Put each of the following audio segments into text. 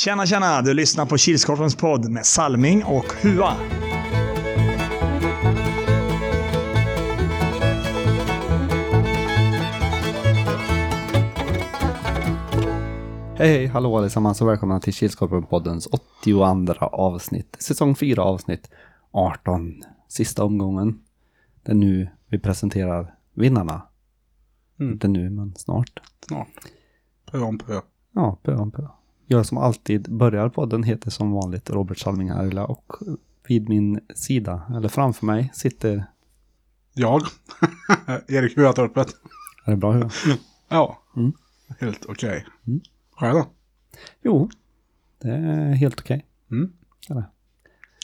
Tjena, tjena! Du lyssnar på Kilskorpens podd med Salming och Hua. Hej, hej, hallå allesammans och välkomna till Kilskorpen-poddens 82 avsnitt. Säsong 4 avsnitt 18. Sista omgången. Det är nu vi presenterar vinnarna. Mm. Inte nu, men snart. Snart. Pö om pö. Ja, pö om pö. Jag som alltid börjar podden heter som vanligt Robert Salming Arila och vid min sida, eller framför mig, sitter... Jag. Erik Huatorpet. Är det bra huvud? Ja. Mm. Helt okej. Mm. Själv då? Jo, det är helt okej. Mm. Eller?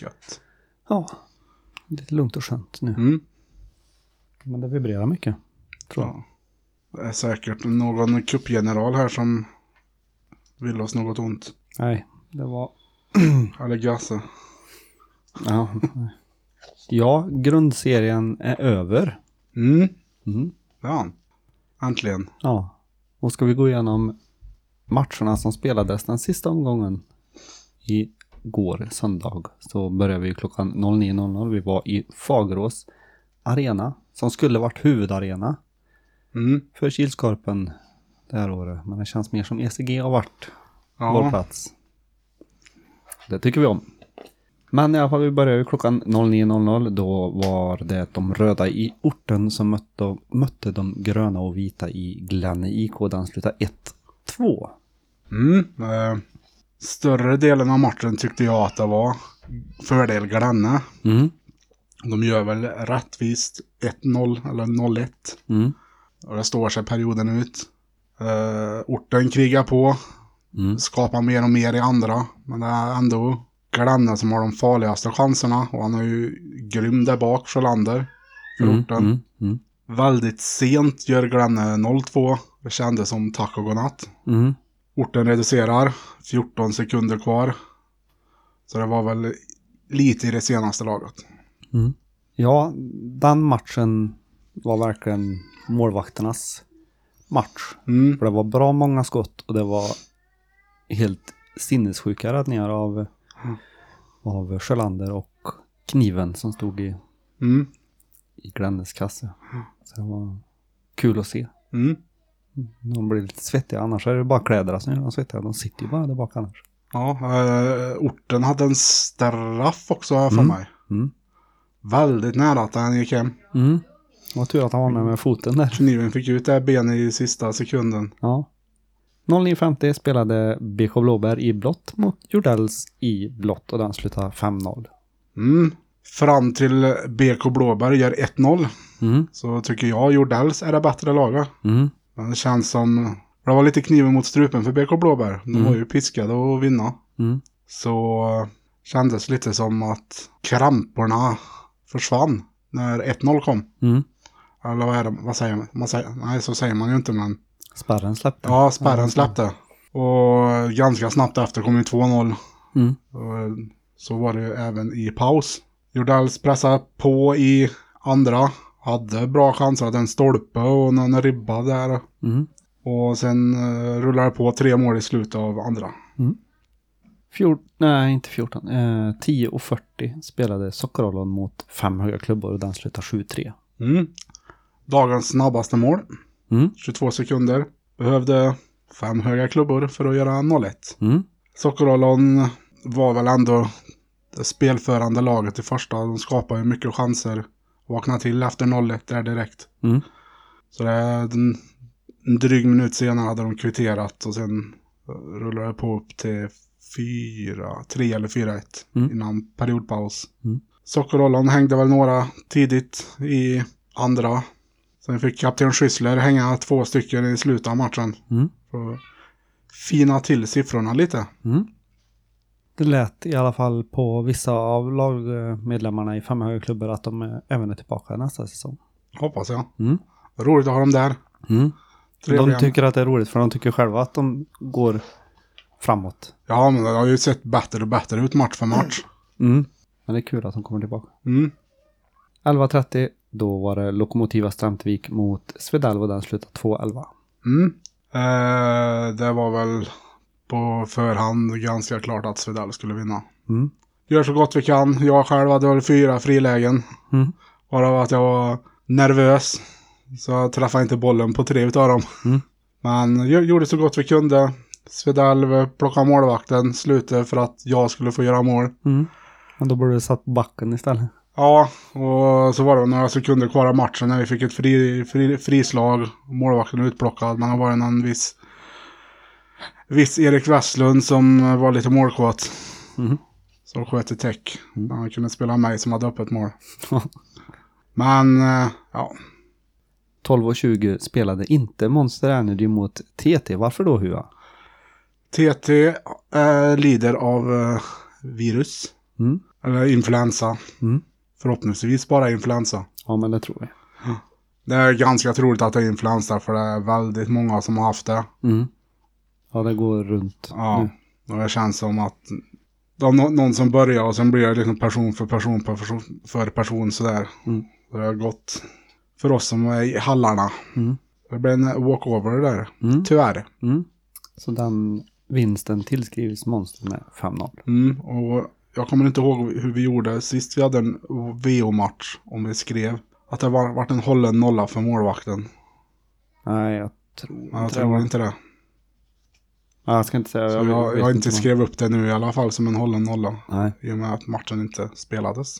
Gött. Ja, lite lugnt och skönt nu. Mm. Men det vibrerar mycket. Tror jag. Ja. Det är säkert någon kuppgeneral här som vill oss något ont. Nej, det var... Eller Gasse. Ja. ja, grundserien är över. Mm. Mm. Han. Äntligen. Ja. Och ska vi gå igenom matcherna som spelades den sista omgången i går, söndag, så började vi klockan 09.00. Vi var i Fagerås arena, som skulle varit huvudarena Mm. för Kilskorpen det här året. Men det känns mer som ECG har varit Ja. vår plats. Det tycker vi om. Men i alla fall, vi började klockan 09.00. Då var det de röda i orten som mötte, mötte de gröna och vita i Glenne IK. Den slutade 1-2. Mm. Eh, större delen av matchen tyckte jag att det var fördel Glenne. Mm. De gör väl rättvist 1-0 eller 0-1. Mm. Och det står sig perioden ut. Uh, orten krigar på. Mm. Skapar mer och mer i andra. Men det är ändå Glenne som har de farligaste chanserna. Och han är ju grym där bak, Sjölander. För Mm. orten. Mm. Mm. Väldigt sent gör Glenne 0-2. Det kändes som tack och godnatt. Mm. Orten reducerar. 14 sekunder kvar. Så det var väl lite i det senaste laget. Mm. Ja, den matchen var verkligen målvakternas match. Mm. För det var bra många skott och det var helt sinnessjuka räddningar av, Mm. av Sjölander och kniven som stod i, Mm. i Glennes kasse. Så det var kul att se. Mm. De blir lite svettiga annars är det bara kläderna som gör dem svettiga. De sitter ju bara där bak annars. Ja, eh, orten hade en straff också för Mm. mig. Mm. Väldigt nära att han gick hem. Mm. Det var tur att han var med med foten där. Kniven fick ut det här benet i sista sekunden. Ja. 09.50 spelade BK Blåbär i blått mot Jordells i blått och den slutade 5-0. Mm. Fram till BK Blåberg gör 1-0. Mm. Så tycker jag Jordells är det bättre laget. Mm. Men det känns som... Det var lite kniven mot strupen för BK Blåberg. De Mm. var ju piskade att vinna. Mm. Så eh, kändes lite som att kramporna försvann när 1-0 kom. Mm. Eller vad är det? Vad säger man? man säger, nej, så säger man ju inte men... Spärren släppte. Ja, spärren släppte. Och ganska snabbt efter kom ju 2-0. Mm. Så var det ju även i paus. Jordells pressade på i andra. Hade bra chanser, hade en stolpe och någon ribba där. Mm. Och sen uh, rullade det på tre mål i slutet av andra. Fjort, nej, inte 14. Eh, 10.40 spelade Sockerollon mot fem höga klubbor och den slutade 7-3. Mm. Dagens snabbaste mål. Mm. 22 sekunder. Behövde fem höga klubbor för att göra 0-1. Mm. Sockerollon var väl ändå det spelförande laget i första. De skapade mycket chanser. Vaknade till efter 0-1 där direkt. Mm. Så det en, en dryg minut senare hade de kvitterat och sen rullade det på upp till 4, 3 eller 4-1 Mm. innan periodpaus. Mm. Sockerollon hängde väl några tidigt i andra. Sen fick kapten Schüssler hänga två stycken i slutet av matchen. Mm. För att fina till siffrorna lite. Mm. Det lät i alla fall på vissa av lagmedlemmarna i fem höga klubbor att de även är tillbaka nästa säsong. Hoppas jag. Mm. Roligt att ha dem där. Mm. De tycker att det är roligt för de tycker själva att de går framåt. Ja, men det har ju sett bättre och bättre ut match för match. Mm. Men det är kul att de kommer tillbaka. Mm. 11.30 då var det Lokomotiva Strömtvik mot Svedalv och den slutade 2-11. Mm. Eh, det var väl på förhand ganska klart att Svedell skulle vinna. Mm. Gör så gott vi kan. Jag själv hade väl fyra frilägen. Mm. Varav att jag var nervös. Så jag träffade inte bollen på tre utav dem. Mm. Men gjorde så gott vi kunde. Svedell plockade målvakten, slutet för att jag skulle få göra mål. Mm. Men då borde du satt backen istället. Ja, och så var det några sekunder kvar av matchen när vi fick ett fri, fri, frislag. Målvakten utplockad, men det var en viss, viss Erik Westlund som var lite målkåt. Mm. Som sköt ett täck. Mm. Han kunde spela mig som hade öppet mål. Men, eh, ja. 12 och 20 spelade inte Monster Energy mot TT. Varför då Hua? TT eh, lider av eh, virus. Mm. Eller influensa. Mm. Förhoppningsvis bara influensa. Ja, men det tror jag. Det är ganska troligt att det är influensa för det är väldigt många som har haft det. Mm. Ja, det går runt. Ja, nu. och det känns som att de, nå- någon som börjar och sen blir det liksom person för person för person, för person sådär. Mm. Det har gått för oss som är i hallarna. Mm. Det blir en walkover där, Mm. tyvärr. Mm. Så den vinsten tillskrivs Monster med 5-0. Mm, och jag kommer inte ihåg hur vi gjorde sist vi hade en VO-match, om vi skrev. Att det var, varit en hållen nolla för målvakten. Nej, jag tror jag inte det tror var- inte det. Ja, jag ska inte säga. Så jag, vet jag har inte skrev upp det nu i alla fall som en hållen nolla. Nej. I och med att matchen inte spelades.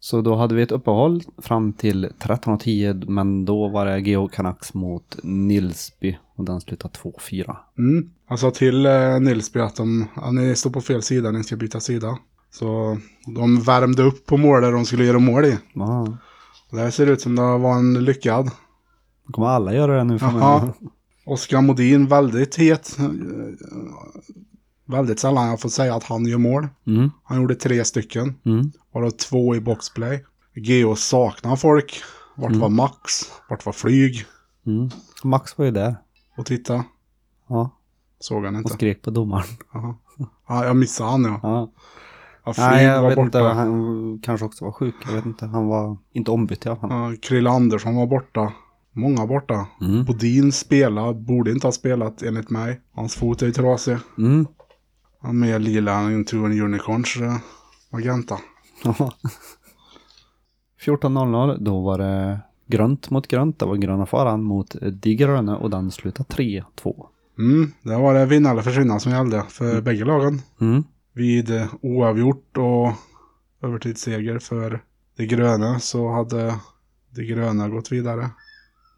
Så då hade vi ett uppehåll fram till 13.10 men då var det Geo Canucks mot Nilsby och den slutade 2-4. Mm. Jag sa till eh, Nilsby att de, ja, ni står på fel sida, ni ska byta sida. Så de värmde upp på mål där de skulle göra mål i. Ja, Det här ser ut som det var en lyckad. då kommer alla göra det nu framöver. Oskar Modin, väldigt het. Väldigt sällan jag får säga att han gör mål. Mm, Han gjorde tre stycken. mm, Varav två i boxplay. Geo saknar folk. Vart Mm. var Max? Vart var Flyg? mm. Max var ju där. Och titta. Ja, Såg han och inte. skrek på domaren. Ja, jag missade han ja. Ja. ja Nej, jag var vet borta. inte. Han kanske också var sjuk. Jag vet inte. Han var inte ombytt i alla fall. Ja, Krille Andersson var borta. Många borta. Mm. Bodin spelade, borde inte ha spelat enligt mig. Hans fot är ju trasig. Mm. Han mer lila Into an Unicorns eh, magenta. Ja. 14.00, då var det grönt mot grönt. Det var gröna faran mot de gröna och den slutade 3-2. Mm, det var det vinna eller försvinna som gällde för bägge lagen. Mm. Vid oavgjort och övertidsseger för de gröna så hade de gröna gått vidare.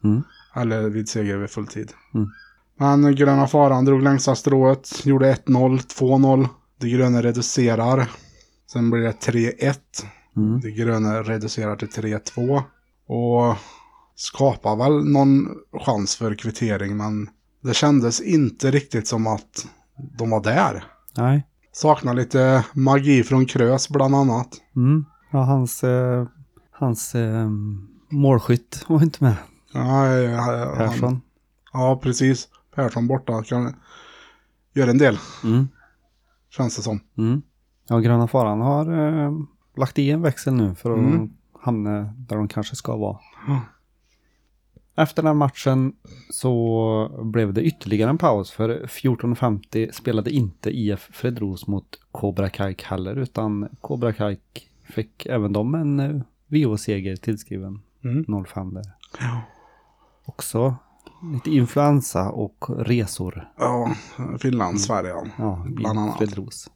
Mm. Eller vid seger vid fulltid. Mm. Men gröna faran drog längsta strået, gjorde 1-0, 2-0. De gröna reducerar. Sen blir det 3-1. Mm. De gröna reducerar till 3-2. Och skapar väl någon chans för kvittering men det kändes inte riktigt som att de var där. Nej. Saknar lite magi från Krös bland annat. Mm. Ja, hans, eh, hans eh, målskytt var inte med. Ja, ja, Persson. ja, precis. Persson borta kan göra en del, Mm. känns det som. Mm. Ja, gröna faran har eh, lagt i en växel nu för att Mm. Hamna där de kanske ska vara. Efter den matchen så blev det ytterligare en paus för 14.50 spelade inte IF Fredros mot Cobra Kajk heller utan Cobra Kajk fick även de en eh, VO-seger tillskriven Mm. 05 där. Ja. Också lite influensa och resor Ja, Finland, Sverige. ja. Bland annat. Fredros.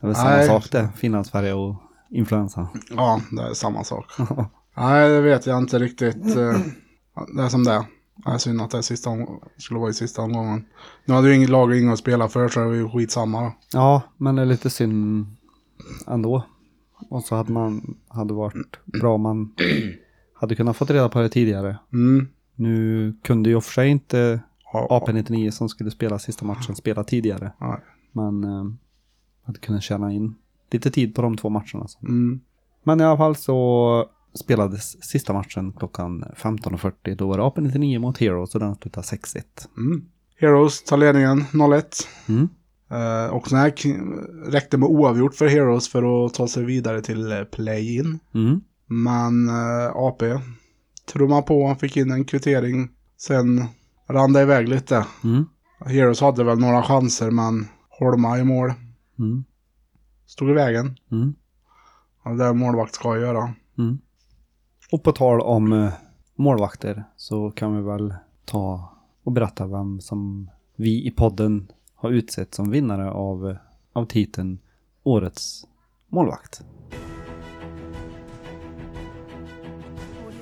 Det är väl samma sak det, Finland, Sverige och influensa. Ja, det är samma sak. Nej, det vet jag inte riktigt. eh, Det är som det är. Det är synd att det sista skulle vara i sista omgången. Nu hade ju inget lag och att spela för så det var ju skitsamma då. Ja, men det är lite synd ändå. Och så hade man, hade varit bra om man hade kunnat fått reda på det tidigare. Mm. Nu kunde ju och för sig inte Ja, AP99 som skulle spela sista matchen spela tidigare. Nej. Men eh, hade kunnat tjäna in lite tid på de två matcherna. så. Mm. Men i alla fall så spelades sista matchen klockan 15.40. Då var det AP99 mot Heroes och den slutade 6-1. Mm. Heroes tar ledningen 0-1. Mm. Eh, och sen här räckte med oavgjort för Heroes för att ta sig vidare till eh, play-in. Mm. Men eh, AP trummade på, han fick in en kvittering. Sen rann det iväg lite. Mm. Heroes hade väl några chanser men Holma i mål. Mm. Stod i vägen. Mm. Ja, Det är målvakt ska göra. Mm. Och på tal om eh, målvakter så kan vi väl ta och berätta vem som vi i podden har utsett som vinnare av, eh, av titeln Årets målvakt.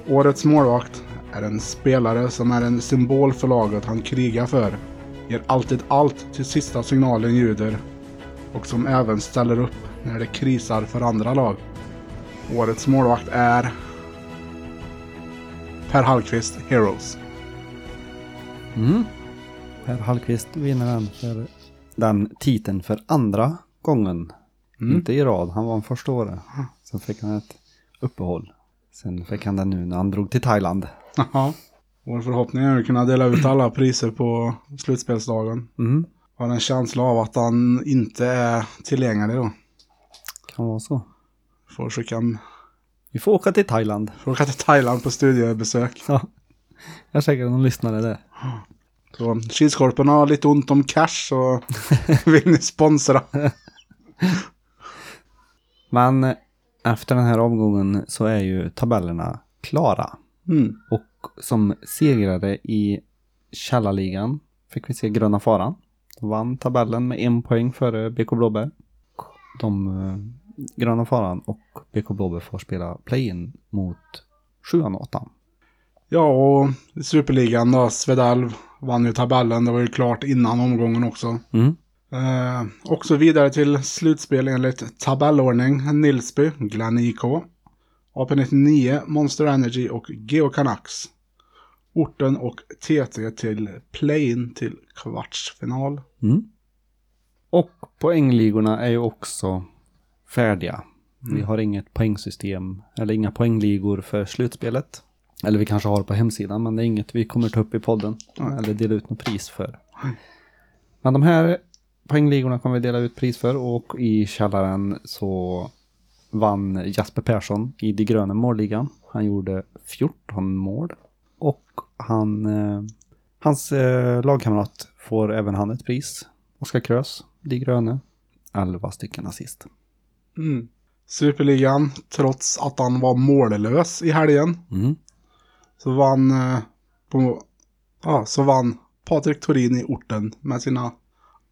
Årets målvakt är en spelare som är en symbol för laget han krigar för. Ger alltid allt till sista signalen ljuder. Och som även ställer upp när det krisar för andra lag. Årets målvakt är Per Hallqvist Heroes. Mm. Per Hallqvist vinner den för den titeln för andra gången. Mm. Inte i rad, han vann första året. Sen fick han ett uppehåll. Sen fick han den nu när han drog till Thailand. Jaha. Vår förhoppning är att kunna dela ut alla priser på slutspelsdagen. Mm. Har en känsla av att han inte är tillgänglig då. Kan vara så. Får skicka, Vi får åka till Thailand. får åka till Thailand på studiebesök. Ja. Jag är säker någon lyssnare där. Så Kilskorpen har lite ont om cash så vill ni sponsra. Men eh, efter den här omgången så är ju tabellerna klara. Mm. Och som segrare i Källarligan fick vi se Gröna Faran. Vann tabellen med en poäng före BK Blåbär. De, eh, Gröna Faran och BK Blåbär får spela play-in mot sjuan och åttan. Ja, och Superligan då, Svedalv vann ju tabellen. Det var ju klart innan omgången också. Mm. Eh, också vidare till slutspel enligt tabellordning. Nilsby, Glenn IK, AP99, Monster Energy och Geo Canucks. Orten och TT till play-in till kvartsfinal. Mm. Och poängligorna är ju också färdiga. Vi har inget poängsystem eller inga poängligor för slutspelet. Eller vi kanske har det på hemsidan men det är inget vi kommer ta upp i podden. Eller dela ut något pris för. Men de här poängligorna kommer vi dela ut pris för och i källaren så vann Jasper Persson i De gröna målligan. Han gjorde 14 mål. Och han, eh, hans eh, lagkamrat får även han ett pris. Oskar Krös, De gröna. 11 stycken assist. Mm. Superligan, trots att han var mållös i helgen, Mm. så vann, eh, på, ja, så vann Patrik Torin i orten med sina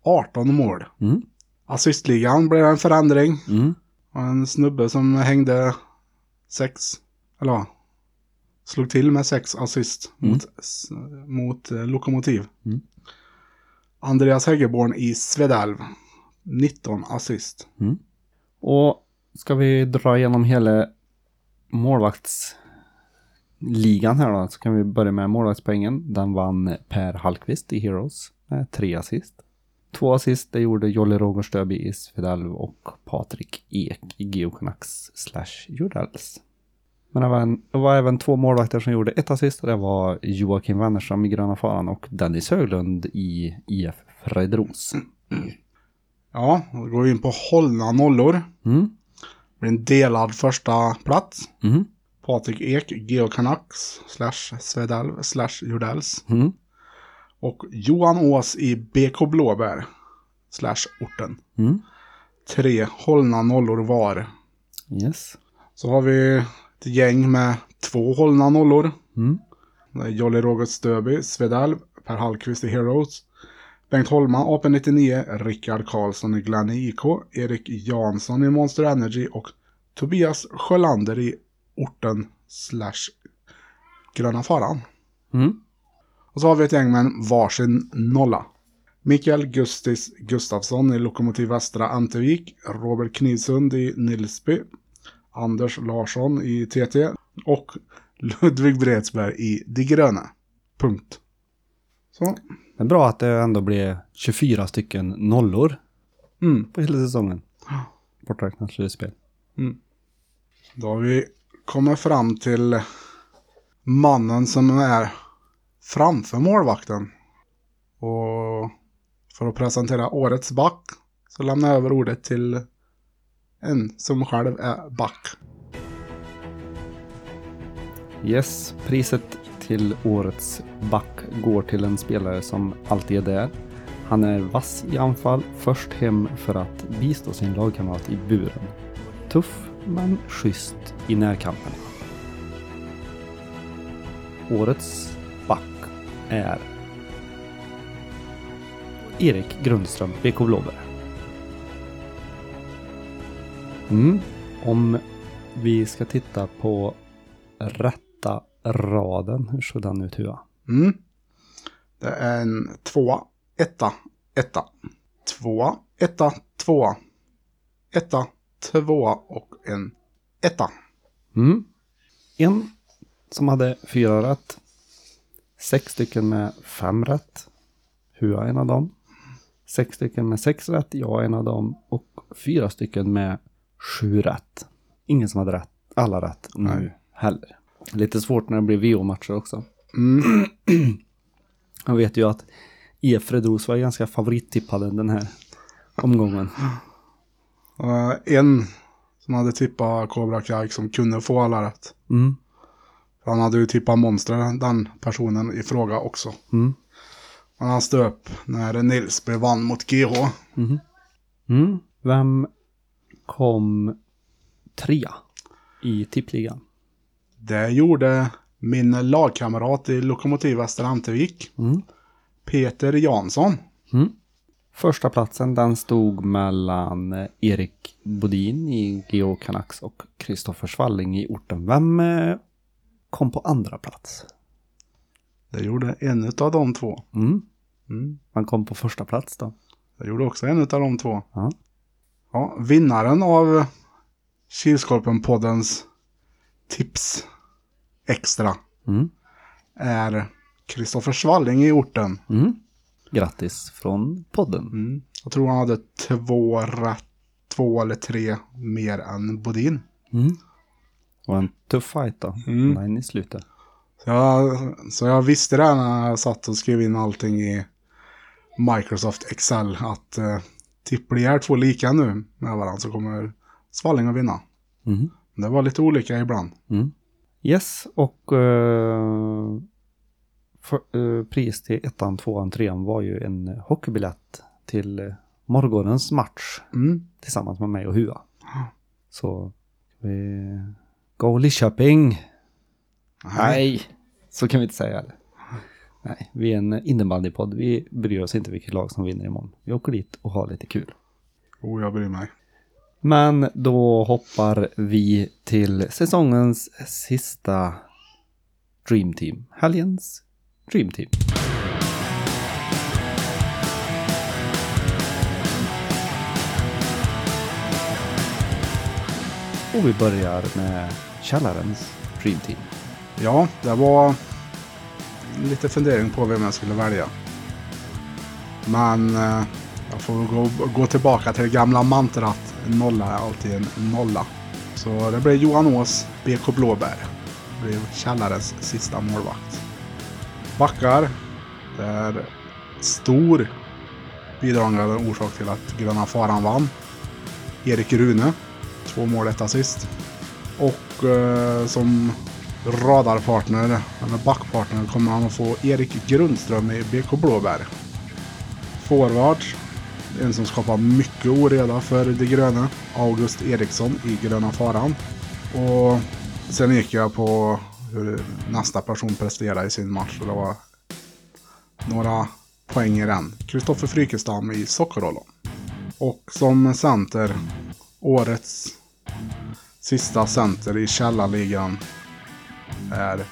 18 mål. Mm. Assistligan blev en förändring. Mm. Och en snubbe som hängde sex, eller ja, slog till med sex assist Mm. mot, mot eh, Lokomotiv. Mm. Andreas Häggeborn i Svedalv, 19 assist. Mm. Och ska vi dra igenom hela målvaktsligan här då så kan vi börja med målvaktspoängen. Den vann Per Hallqvist i Heroes med tre assist. Två assist det gjorde Jolle Rogerstöby i Svedalv och Patrik Ek i Geo Canucks slash Jordals. Men det var, en, det var även två målvakter som gjorde ett assist och det var Joakim Wennerström i Gröna Faran och Dennis Höglund i IF Fredros. Ja, då går vi in på hållna nollor. Mm. Det blir en delad första plats. Mm. Patrik Ek, Geo Canucks, slash Svedalv, slash Jordals. Mm. Och Johan Ås i BK Blåbär, slash orten. Mm. Tre hållna nollor var. Yes. Så har vi ett gäng med två hållna nollor. Mm. Jolly Roger Stöby, Svedalv, Per Hallqvist i Heroes. Bengt Holma, AP99, Rickard Karlsson i Glenn IK, Erik Jansson i Monster Energy och Tobias Sjölander i orten slash Gröna Faran. Mm. Och så har vi ett gäng med en varsin nolla. Mikael Gustis Gustafsson i Lokomotiv Västra Antevik, Robert Knivsund i Nilsby, Anders Larsson i TT och Ludvig Bredsberg i De Gröna. Punkt. Så. Det är bra att det ändå blev 24 stycken nollor Mm. på hela säsongen. Borträknat slutspel. Då har vi kommit fram till mannen som är framför målvakten. Och för att presentera årets back så lämnar jag över ordet till en som själv är back. Yes, priset till årets back går till en spelare som alltid är där. Han är vass i anfall, först hem för att bistå sin lagkamrat i buren. Tuff, men schysst i närkamperna. Årets back är Erik Grundström, BK Blåbär. Mm. Om vi ska titta på rätta raden, hur såg den ut Hua? Mm. Det är en tvåa, etta, etta. Tvåa, etta, tvåa. Etta, tvåa och en etta. Mm. En som hade fyra rätt. Sex stycken med fem rätt. Hua är en av dem. Sex stycken med sex rätt. Jag är en av dem. Och fyra stycken med sju rätt. Ingen som hade rätt. Alla rätt nu Nej. heller. Lite svårt när det blir VO-matcher också. Mm. Jag vet ju att Efredros var ganska favorittippade den här omgången. Och en som hade tippat Cobra Kai som kunde få alla rätt. Mm. Han hade ju tippat Monster, den personen i fråga också. Mm. Men han stöp när Nilsby vann mot GH. Mm. Vem kom trea i tippligan? Det gjorde min lagkamrat i Lokomotiv Västerhamtervik, Mm. Peter Jansson. Mm. Första platsen den stod mellan Erik Bodin i Geo Canucks och Kristoffer Svalling i orten. Vem eh, kom på andra plats? Det gjorde en av de två. Mm. Mm. Vem kom på första plats då? Det gjorde också en av de två. Ja. Ja, vinnaren av Kilskorpen-poddens tips extra Mm. är Kristoffer Svalling i orten. Mm. Grattis från podden. Mm. Jag tror han hade två rätt, två eller tre mer än Bodin. Mm. Och en tuff fight då. Mm. Nej, i slutet. Så jag, så jag visste det när jag satt och skrev in allting i Microsoft Excel att eh, tippar är två lika nu med varandra så kommer Svalling att vinna. Mm. Det var lite olika ibland. Mm. Yes, och eh, för, eh, pris till ettan, tvåan, trean var ju en hockeybiljett till morgonens match Mm. tillsammans med mig och Hua. Så vi... Go Lidköping! Nej, så kan vi inte säga. Eller? Nej, vi är en innebandypodd. Vi bryr oss inte vilket lag som vinner imorgon. Vi åker dit och har lite kul. Oh, jag bryr mig. Men då hoppar vi till säsongens sista Dream Team. Helgens Dream Team. Och vi börjar med källarens Dream Team. Ja, det var lite fundering på vem jag skulle välja. Men eh, jag får gå, gå tillbaka till det gamla mantrat. En nolla är alltid en nolla. Så det blev Johan Ås, BK Blåbär. Det blev Källarens sista målvakt. Backar. Det är stor bidragande orsak till att Gröna Faran vann. Erik Rune. Två mål, ett assist. Och eh, som radarpartner, eller backpartner, kommer han att få Erik Grundström i BK Blåbär. Forward, en som skapar mycket oreda för de gröna, August Eriksson i Gröna Faran. Och sen gick jag på hur nästa person presterade i sin match. Och det var några poäng i den. Kristoffer Frykestam i Sockerollon. Och som center, årets sista center i källarligan är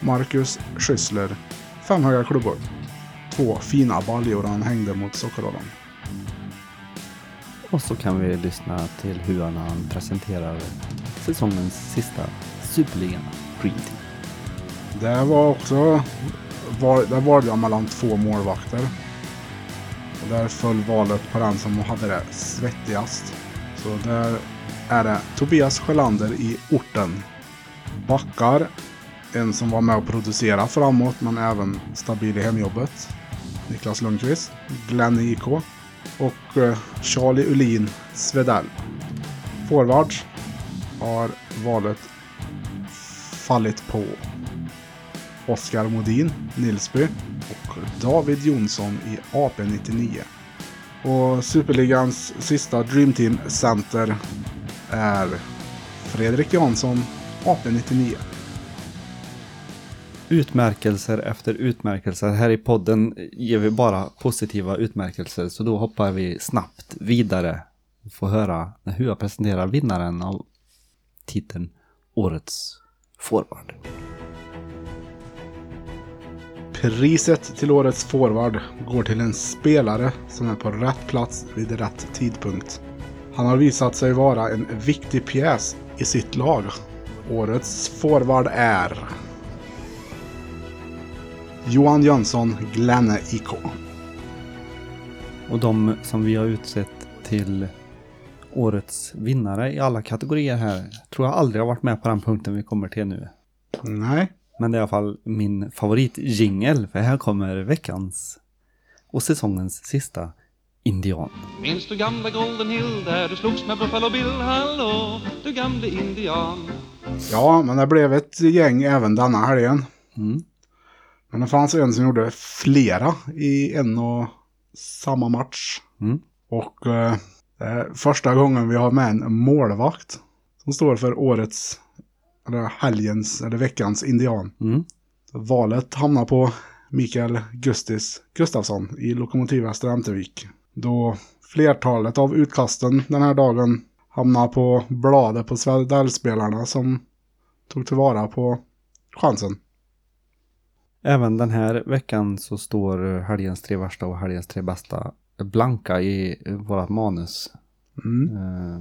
Marcus Schüssler. Fem höga klubbor. Två fina baljor han hängde mot Sockerollon. Och så kan vi lyssna till hur han presenterar säsongens sista Superligan Team. Det var också... Var, där valde jag mellan två målvakter. Och där föll valet på den som hade det svettigast. Så där är det Tobias Sjölander i orten. Backar. En som var med och producera framåt men även stabil i hemjobbet. Niklas Lundqvist. Glenn IK. Och eh, Charlie Ulin Svedell. Forwards har valet fallit på Oskar Modin, Nilsby och David Jonsson i AP99. Och Superligans sista Dream Team Center är Fredrik Jansson, AP99. Utmärkelser efter utmärkelser. Här i podden ger vi bara positiva utmärkelser. Så då hoppar vi snabbt vidare. Och får höra hur jag presenterar vinnaren av titeln Årets forward. Priset till årets forward går till en spelare som är på rätt plats vid rätt tidpunkt. Han har visat sig vara en viktig pjäs i sitt lag. Årets forward är Johan Jönsson, Glenne IK. Och de som vi har utsett till årets vinnare i alla kategorier här tror jag aldrig har varit med på den punkten vi kommer till nu. Nej, Men det är i alla fall min favoritjingel för här kommer veckans och säsongens sista indian. Minns du gamla Golden Hill där du slogs med Buffalo Bill? Hallå, du gamle indian. Ja, men det blev ett gäng även denna helgen. Mm. Men det fanns en som gjorde flera i en och samma match. Mm. Och eh, det är första gången vi har med en målvakt som står för årets, eller helgens, eller veckans indian. Mm. Valet hamnar på Mikael Gustis Gustafsson i Lokomotiv Västra Ämtervik. Då flertalet av utkasten den här dagen hamnar på bladet på Svedell-spelarna som tog tillvara på chansen. Även den här veckan så står helgens tre värsta och helgens tre bästa blanka i vårat manus. Mm. Eh,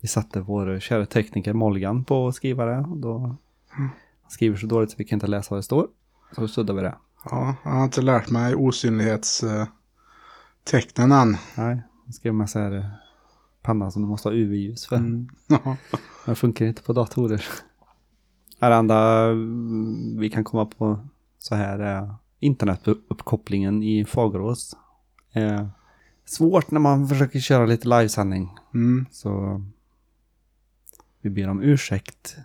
Vi satte vår kära tekniker Molgan på att skriva det. Och då han skriver så dåligt så vi kan inte läsa vad det står. Så suddar vi det. Ja, jag har inte lärt mig osynlighetstecknen än. Nej, han skrev med så här eh, panna som du måste ha UV-ljus för. Ja. Det funkar inte på datorer. Det enda mm, vi kan komma på så här är internetuppkopplingen i Fagerås. Är svårt när man försöker köra lite livesändning. Mm. Så vi ber om ursäkt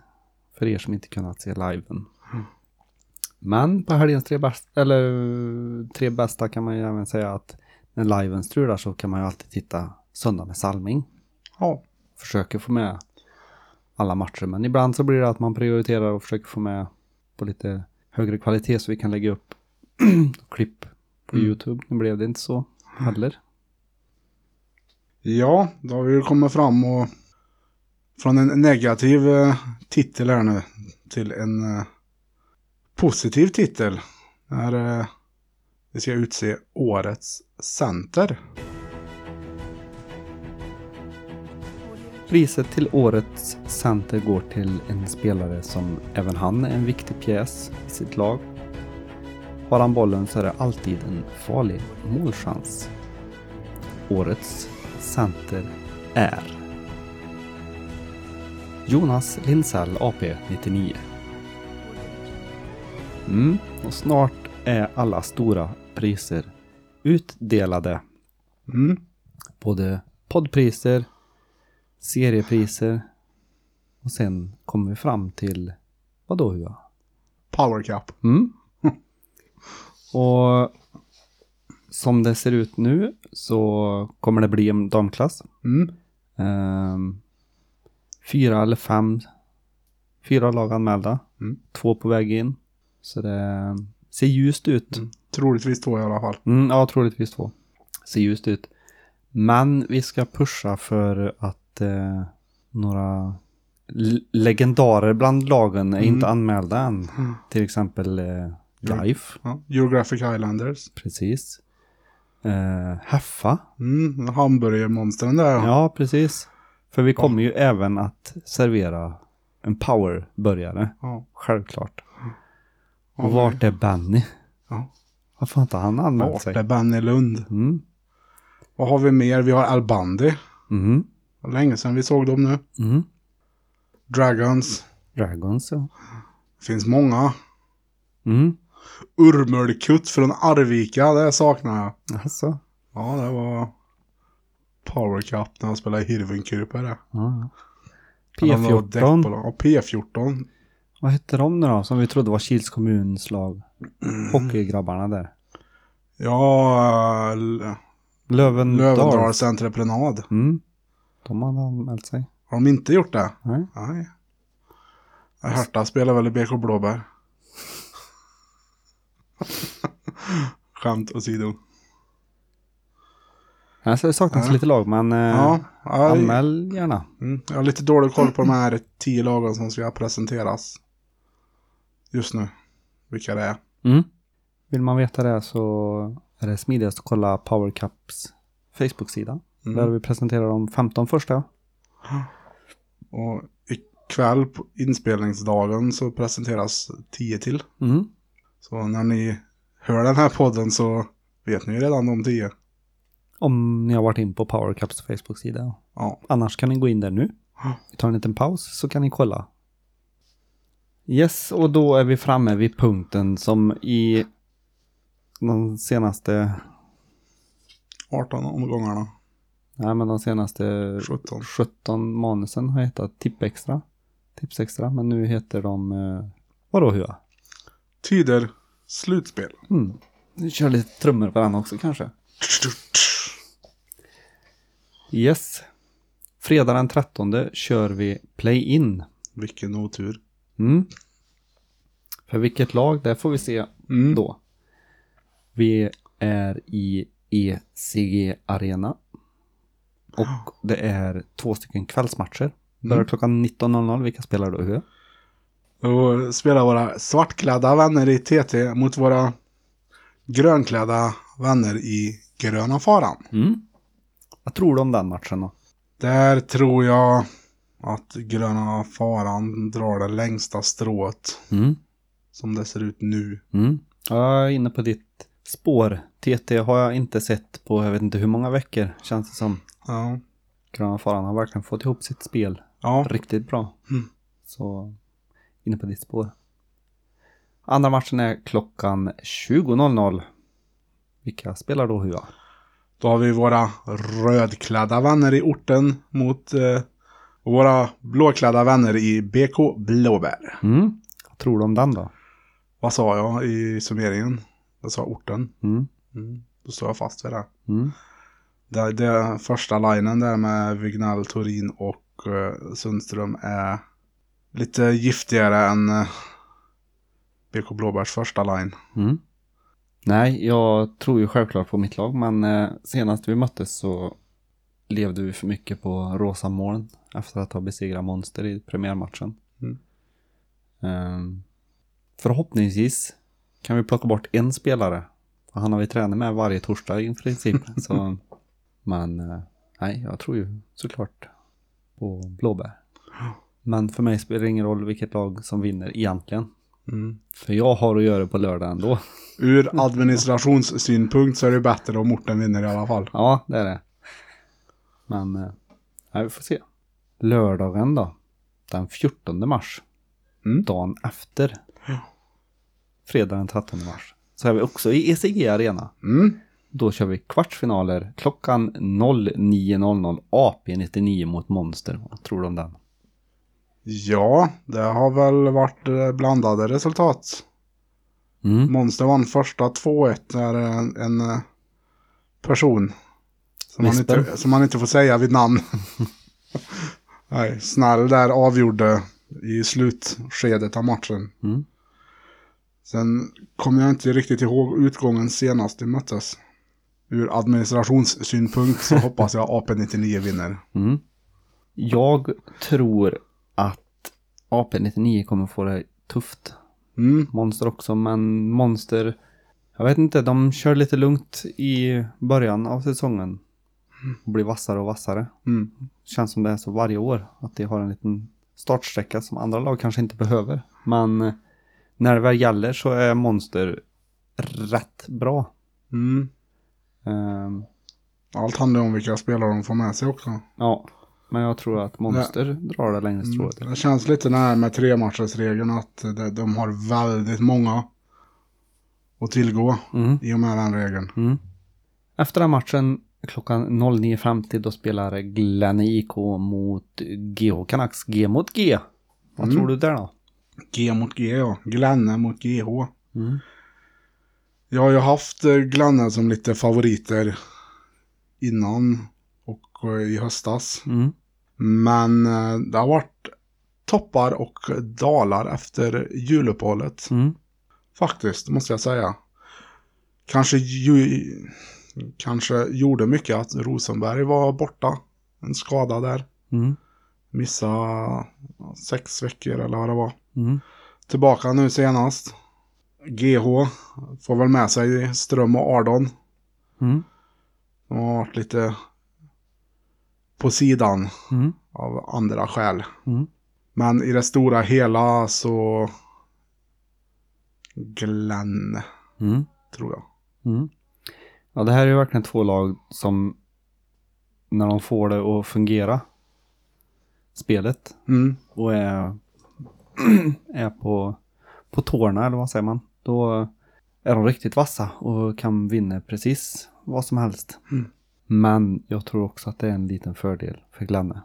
för er som inte kunnat se liven. Men på helgens tre bästa, eller tre bästa kan man ju även säga att när liven strular så kan man ju alltid titta söndag med salming. ja. Försöker få med alla matcher, men ibland så blir det att man prioriterar och försöker få med på lite högre kvalitet så vi kan lägga upp klipp på YouTube. Nu blev det inte så heller. Ja, då har vi kommit fram och från en negativ eh, titel här nu till en eh, positiv titel. När eh, vi ska utse årets center. Priset till årets center går till en spelare som även han är en viktig pjäs i sitt lag. Har han bollen så är det alltid en farlig målchans. Årets center är Jonas Lindsell AP 99. Mm, och snart är alla stora priser utdelade. Mm. Både poddpriser, seriepriser och sen kommer vi fram till vad då Hua? Power Cup. Mm. och som det ser ut nu så kommer det bli en damklass. Mm. Ehm, fyra eller fem, fyra lag anmälda. Mm. Två på väg in. Så det ser ljust ut. Troligtvis två i alla fall. Mm, ja, troligtvis två. Ser ljust ut. Men vi ska pusha för att eh, några legendarer bland lagen är inte anmälda än. Till exempel eh, Life, Ja. Geographic Highlanders. precis. Eh, Heffa, Mm. Hamburgermonstren där. ja precis. För vi kommer ju även att servera en powerburgare, Ja. självklart. Ja, Och vart är Benny? Ja. Varför har inte han anmält Vart sig? är Benny Lund? Mm. Vad har vi mer? Vi har Albandi. Mm. Var Länge sedan vi såg dem nu. Mm. Dragons. Dragons, ja. Finns många. Mm. Urmölkutt från Arvika, det saknar jag. Alltså. Ja, det var Power Cup när han spelade det. Ja. Han var P14. däckbolag. Ja, P14. Vad hette de nu då? Som vi trodde var Kils kommuns lag. Hockeygrabbarna där. Ja, Lövendals. Lövendals entreprenad. Mm. De har anmält sig. Har de inte gjort det? Nej. Nej. Herta spelar väl i BK Blåbär. Skämt åsido. Alltså, det saknas lite lag, men eh, Ja, ja, anmäl gärna. mm, jag har lite dålig koll på de här tio lagen som ska presenteras. Just nu. Vilka det är. Mm. Vill man veta det så är det smidigast att kolla Power Cups Facebook-sida. Mm. Där vi presenterar de 15 första. Och ikväll på inspelningsdagen så presenteras tio till. Mm. Så när ni hör den här podden så vet ni redan de tio. Om ni har varit in på Power Cups Facebook-sida. Ja. Annars kan ni gå in där nu. Vi tar en liten paus så kan ni kolla. Yes, och då är vi framme vid punkten som i de senaste, 18 omgångarna. Nej men de senaste 17. 17 manusen har hetat Tippextra. Tipsextra, men nu heter de, eh, vadå Hua? Tyder slutspel. Mm. Vi kör lite trummor på den också kanske. Yes. Fredag den 13 kör vi play-in. Vilken otur. Mm. För vilket lag, det får vi se Mm. då. Vi är i ECG Arena. Och det är två stycken kvällsmatcher. Börjar klockan 19.00. Vilka spelar då? Hur? Då spelar våra svartklädda vänner i TT mot våra grönklädda vänner i gröna faran. Mm. Vad tror du om den matchen då? Där tror jag att gröna faran drar det längsta strået Mm. som det ser ut nu. Mm. Jag är inne på ditt spår. TT har jag inte sett på jag vet inte hur många veckor. Känns det som. Ja. Gröna Faran har verkligen fått ihop sitt spel Ja. riktigt bra. Mm. Så inne på ditt spår. Andra matchen är klockan 20.00. Vilka spelar då Hua? Då har vi våra rödklädda vänner i orten mot eh, våra blåklädda vänner i BK Blåbär. Mm. Vad tror du om den då? Vad sa jag i summeringen? Jag sa orten. Mm. Mm. Då står jag fast vid det. Mm. Det, det första linen där med Vignal, Torin och eh, Sundström är lite giftigare än eh, BK Blåbärs första line. Mm. Nej, jag tror ju självklart på mitt lag, men eh, senast vi möttes så levde vi för mycket på rosa moln efter att ha besegrat Monster i premiärmatchen. Mm. Ehm, förhoppningsvis kan vi plocka bort en spelare. Han har vi tränat med varje torsdag i princip. så, men eh, nej, jag tror ju såklart på blåbär. Men för mig spelar det ingen roll vilket lag som vinner egentligen. Mm. För jag har att göra på lördag ändå. Ur administrationssynpunkt så är det bättre om orten vinner i alla fall. Ja, det är det. Men, eh, nej, vi får se. Lördagen då. Den 14 mars. Mm. Dagen efter. Fredag den 13 mars. Så är vi också i ECG Arena. Mm. Då kör vi kvartsfinaler klockan 09.00 AP99 mot Monster. Vad tror du om den? Ja, det har väl varit eh, blandade resultat. Mm. Monster vann första 2-1 där en, en eh, person som man, inte, som man inte får säga vid namn. Nej, Snäll där avgjorde i slutskedet av matchen. Mm. Sen kommer jag inte riktigt ihåg utgången senast de möttes. Ur administrationssynpunkt så hoppas jag AP99 vinner. Mm. Jag tror att AP99 kommer få det tufft. Mm, Monster också, men Monster... Jag vet inte, de kör lite lugnt i början av säsongen. Och blir vassare och vassare. mm, Känns som det är så varje år. Att de har en liten startsträcka som andra lag kanske inte behöver. Men eh, när det väl gäller så är Monster rätt bra. mm. Ehm, Allt handlar om vilka spelare de får med sig också. ja, men jag tror att Monster drar det längre strået. Det känns lite när med tre matchersregeln att de, de har väldigt många att tillgå Mm. i och med den regeln. Mm. Efter den matchen klockan 09.50 då spelar Glenn IK mot GH Canucks. G mot G. Vad tror du där då? G mot G ja. Glenne mot GH. Mm. Jag har ju haft eh, Glenne som lite favoriter innan och eh, i höstas. Mm. Men eh, det har varit toppar och dalar efter juluppehållet. Mm. Faktiskt, måste jag säga. Kanske, ju, kanske gjorde mycket att Rosenberg var borta. En skada där. Mm. Missa sex veckor eller vad det var. Mm. Tillbaka nu senast. GH får väl med sig Ström och Ardon. Mm. De har varit lite på sidan Mm. av andra skäl. Mm. Men i det stora hela så Glenn, Mm. tror jag. Mm. Ja, det här är ju verkligen två lag som när de får det att fungera spelet Mm. och är, är på, på tårna eller vad säger man? Då är de riktigt vassa och kan vinna precis vad som helst. Mm. Men jag tror också att det är en liten fördel för Glenne.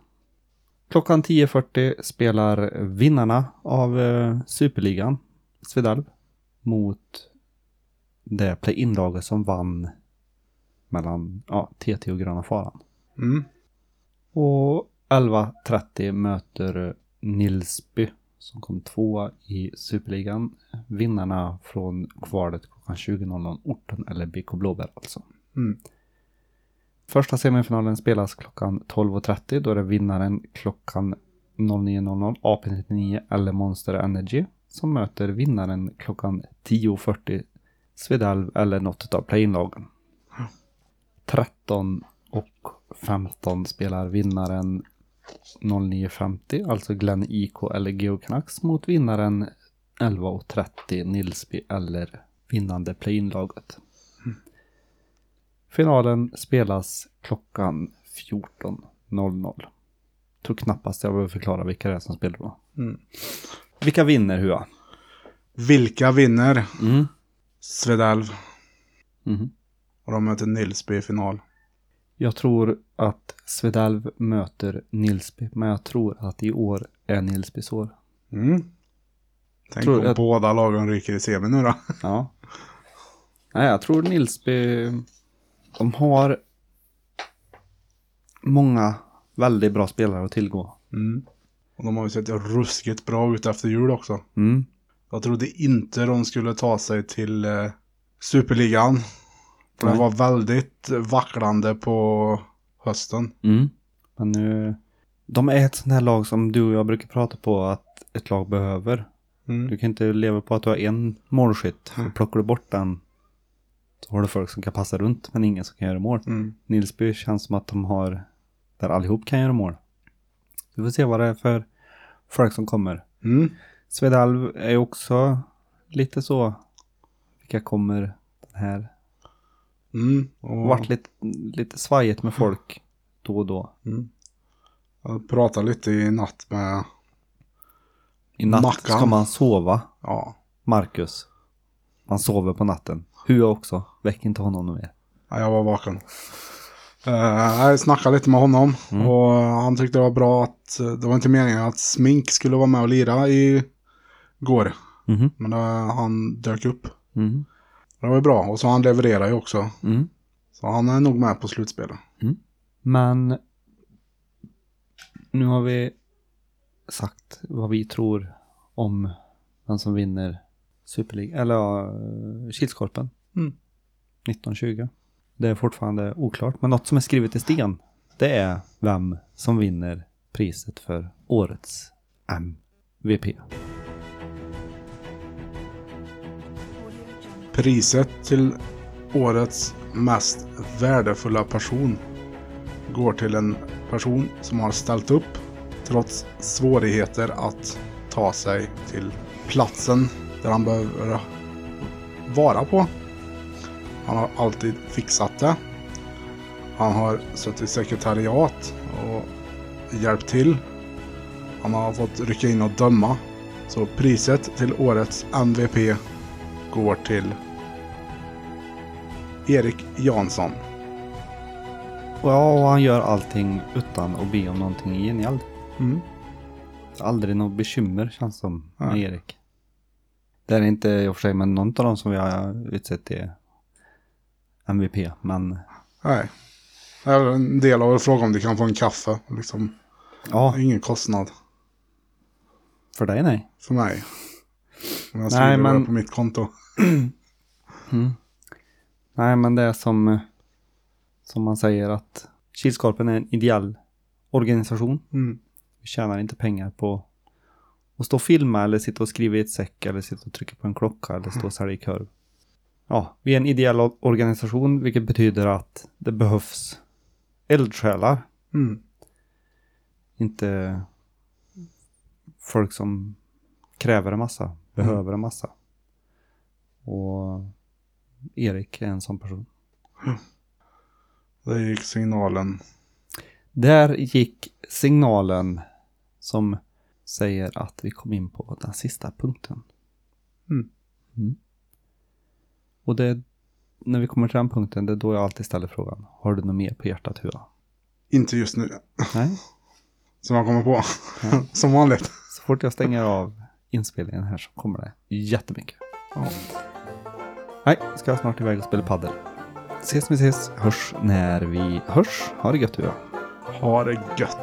Klockan 10.40 spelar vinnarna av eh, Superligan, Svedalv, mot det play-in-laget som vann mellan ja, TT och Gröna Faran. Mm. Och 11.30 möter Nilsby som kom tvåa i Superligan. Vinnarna från kvalet klockan 20.00 Orten eller BK Blåbär alltså. Mm. Första semifinalen spelas klockan 12.30 då är det vinnaren klockan 09.00 AP99 eller Monster Energy som möter vinnaren klockan 10.40 Svedalv eller något av play-in-lagen. 13 och 15 spelar vinnaren 09.50, alltså Glenn IK eller Geo Canucks mot vinnaren 11.30 Nilsby eller vinnande play-in-laget. Finalen spelas klockan 14.00. Tror knappast jag behöver förklara vilka det är som spelar då. Mm. Vilka vinner Hua? Vilka vinner? Mm. Svedalv. Mhm. Och de möter Nilsby i final. Jag tror att Svedalv möter Nilsby, men jag tror att i år är Nilsbys år. Mm. Tänk Tror om jag- båda lagen ryker i semi nu då. Ja. Nej, jag tror Nilsby, de har många väldigt bra spelare att tillgå. Mm. Och de har ju sett ruskigt bra ut efter jul också. Mm. Jag trodde inte de skulle ta sig till eh, Superligan. För de Nej. var väldigt vacklande på hösten. Mm. Men nu, de är ett sånt här lag som du och jag brukar prata på att ett lag behöver. Mm. Du kan inte leva på att du har en målskytt. Och plockar du bort den så har du folk som kan passa runt men ingen som kan göra mål. Mm. Nilsby känns som att de har där allihop kan göra mål. Vi får se vad det är för folk som kommer. Mm. Svedalv är ju också lite så. Vilka kommer den här? Mm. Och Vart lite, lite svajigt med folk då och då. Mm. Jag pratade lite i natt med, I natt Mackan. ska man sova, ja, Marcus. Man sover på natten. Hua också. Väck inte honom nu mer. ja, jag var vaken. Eh, jag snackade lite med honom Mm. och han tyckte det var bra att det var inte meningen att Smink skulle vara med och lira i går. Mhm. Men eh, han dök upp. Mm. Det var ju bra och så han levererar ju också. Mm. Så han är nog med på slutspelet. Men nu har vi sagt vad vi tror om vem som vinner Superliga, eller ja, Kilskorpen. Mm. 1920. Det är fortfarande oklart, men något som är skrivet i sten, det är vem som vinner priset för årets MVP. Priset till årets mest värdefulla person går till en person som har ställt upp trots svårigheter att ta sig till platsen där han behöver vara på. Han har alltid fixat det. Han har suttit i sekretariat och hjälpt till. Han har fått rycka in och döma. Så priset till årets MVP går till Erik Jansson. Ja, och han gör allting utan att be om någonting i gengäld. Mm. Aldrig något bekymmer känns som med Nej. Erik. Det är inte i och för sig med någon av dem som vi har utsett till MVP, men Nej. Eller En del av er frågar om de kan få en kaffe. Liksom. ja, Ingen kostnad för dig nej. för mig. Om jag Nej, men- det på mitt konto. Nej, men det är som, som man säger att Kilskorpen är en ideell organisation. Mm. Vi tjänar inte pengar på att stå och filma eller sitta och skriva i ett säck eller sitta och trycka på en klocka eller stå och sälja korv. Ja, vi är en ideell organisation vilket betyder att det behövs eldsjälar. Mm. Inte folk som kräver en massa, behöver en massa. Och Erik är en sån person. Där gick signalen. Där gick signalen som säger att vi kom in på den sista punkten. Mm. Mm. Och det, när vi kommer till den punkten, det är då jag alltid ställer frågan. Har du något mer på hjärtat Hua? Inte just nu. Nej, Som jag kommer på. Som vanligt. så fort jag stänger av inspelningen här så kommer det jättemycket. Ja. Nej, ska jag snart iväg och spela paddel. Ses vi ses, hörs när vi hörs. Ha det gött du Ha det gött.